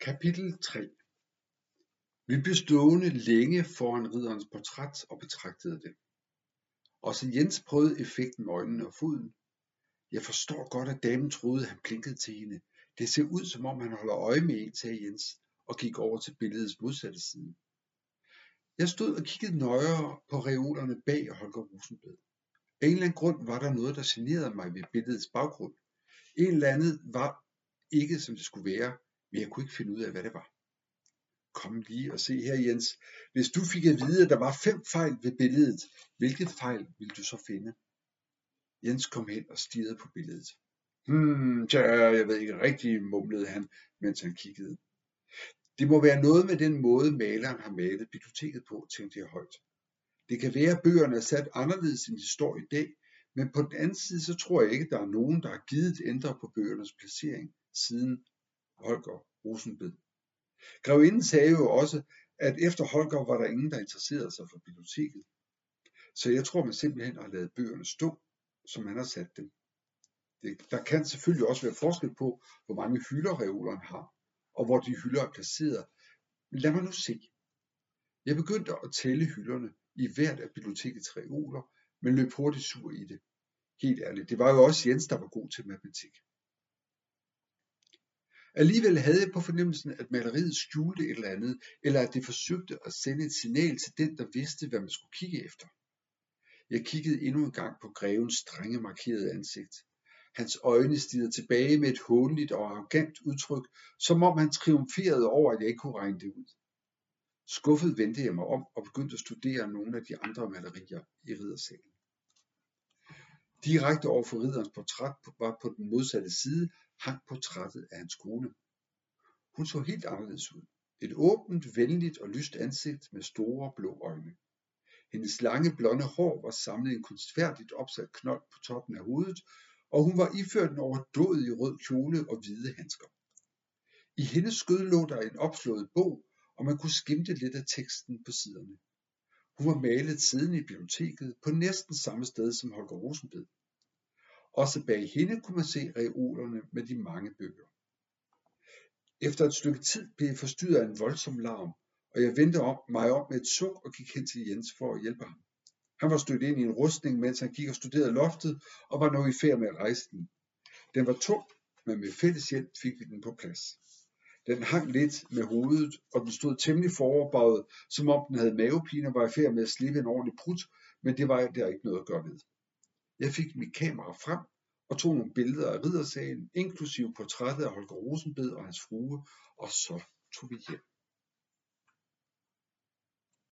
Kapitel 3 Vi blev stående længe foran ridderens portræt og betragtede det. Også Jens prøvede effekten med øjnene og foden. Jeg forstår godt, at damen troede, han blinkede til hende. Det ser ud, som om han holder øje med en, sagde Jens, og gik over til billedets modsatte side. Jeg stod og kiggede nøjere på reolerne bag Holger Rosenblad. Af en eller anden grund var der noget, der generede mig ved billedets baggrund. En eller andet var ikke, som det skulle være, men jeg kunne ikke finde ud af, hvad det var. Kom lige og se her, Jens. Hvis du fik at vide, at der var fem fejl ved billedet, hvilke fejl ville du så finde? Jens kom hen og stirrede på billedet. Hmm, tja, jeg ved ikke rigtigt, mumlede han, mens han kiggede. Det må være noget med den måde, maleren har malet biblioteket på, tænkte jeg højt. Det kan være, at bøgerne er sat anderledes, end de står i dag, men på den anden side, så tror jeg ikke, at der er nogen, der har givet ændre på bøgernes placering, siden Holger Rosenbed. Grevinden sagde jo også, at efter Holger var der ingen, der interesserede sig for biblioteket. Så jeg tror, man simpelthen har lavet bøgerne stå, som man har sat dem. Det, der kan selvfølgelig også være forskel på, hvor mange hylder reolerne har, og hvor de hylder er placeret. Men lad mig nu se. Jeg begyndte at tælle hylderne i hvert af bibliotekets reoler, men løb hurtigt sur i det. Helt ærligt, det var jo også Jens, der var god til matematik. Alligevel havde jeg på fornemmelsen, at maleriet skjulte et eller andet, eller at det forsøgte at sende et signal til den, der vidste, hvad man skulle kigge efter. Jeg kiggede endnu en gang på grevens strenge markerede ansigt. Hans øjne stirrede tilbage med et hånligt og arrogant udtryk, som om han triumferede over, at jeg ikke kunne regne det ud. Skuffet vendte jeg mig om og begyndte at studere nogle af de andre malerier i riddersalen. Direkte over for ridderens portræt var på den modsatte side hang portrættet af hans kone. Hun så helt anderledes ud. Et åbent, venligt og lyst ansigt med store blå øjne. Hendes lange blonde hår var samlet i en kunstfærdigt opsat knold på toppen af hovedet, og hun var iført en overdådig rød kjole og hvide handsker. I hendes skød lå der en opslået bog, og man kunne skimte lidt af teksten på siderne. Hun var malet siden i biblioteket på næsten samme sted som Holger Rosenbed. Også bag hende kunne man se reolerne med de mange bøger. Efter et stykke tid blev jeg forstyrret af en voldsom larm, og jeg vendte om, mig om med et suk og gik hen til Jens for at hjælpe ham. Han var stødt ind i en rustning, mens han gik og studerede loftet, og var nu i færd med at rejse den. Den var tung, men med fælles hjælp fik vi den på plads. Den hang lidt med hovedet, og den stod temmelig foroverbøjet, som om den havde mavepine og var i færd med at slippe en ordentlig prut, men det var der ikke noget at gøre ved. Jeg fik mit kamera frem og tog nogle billeder af riddersagen, inklusive portrættet af Holger Rosenbed og hans frue, og så tog vi hjem.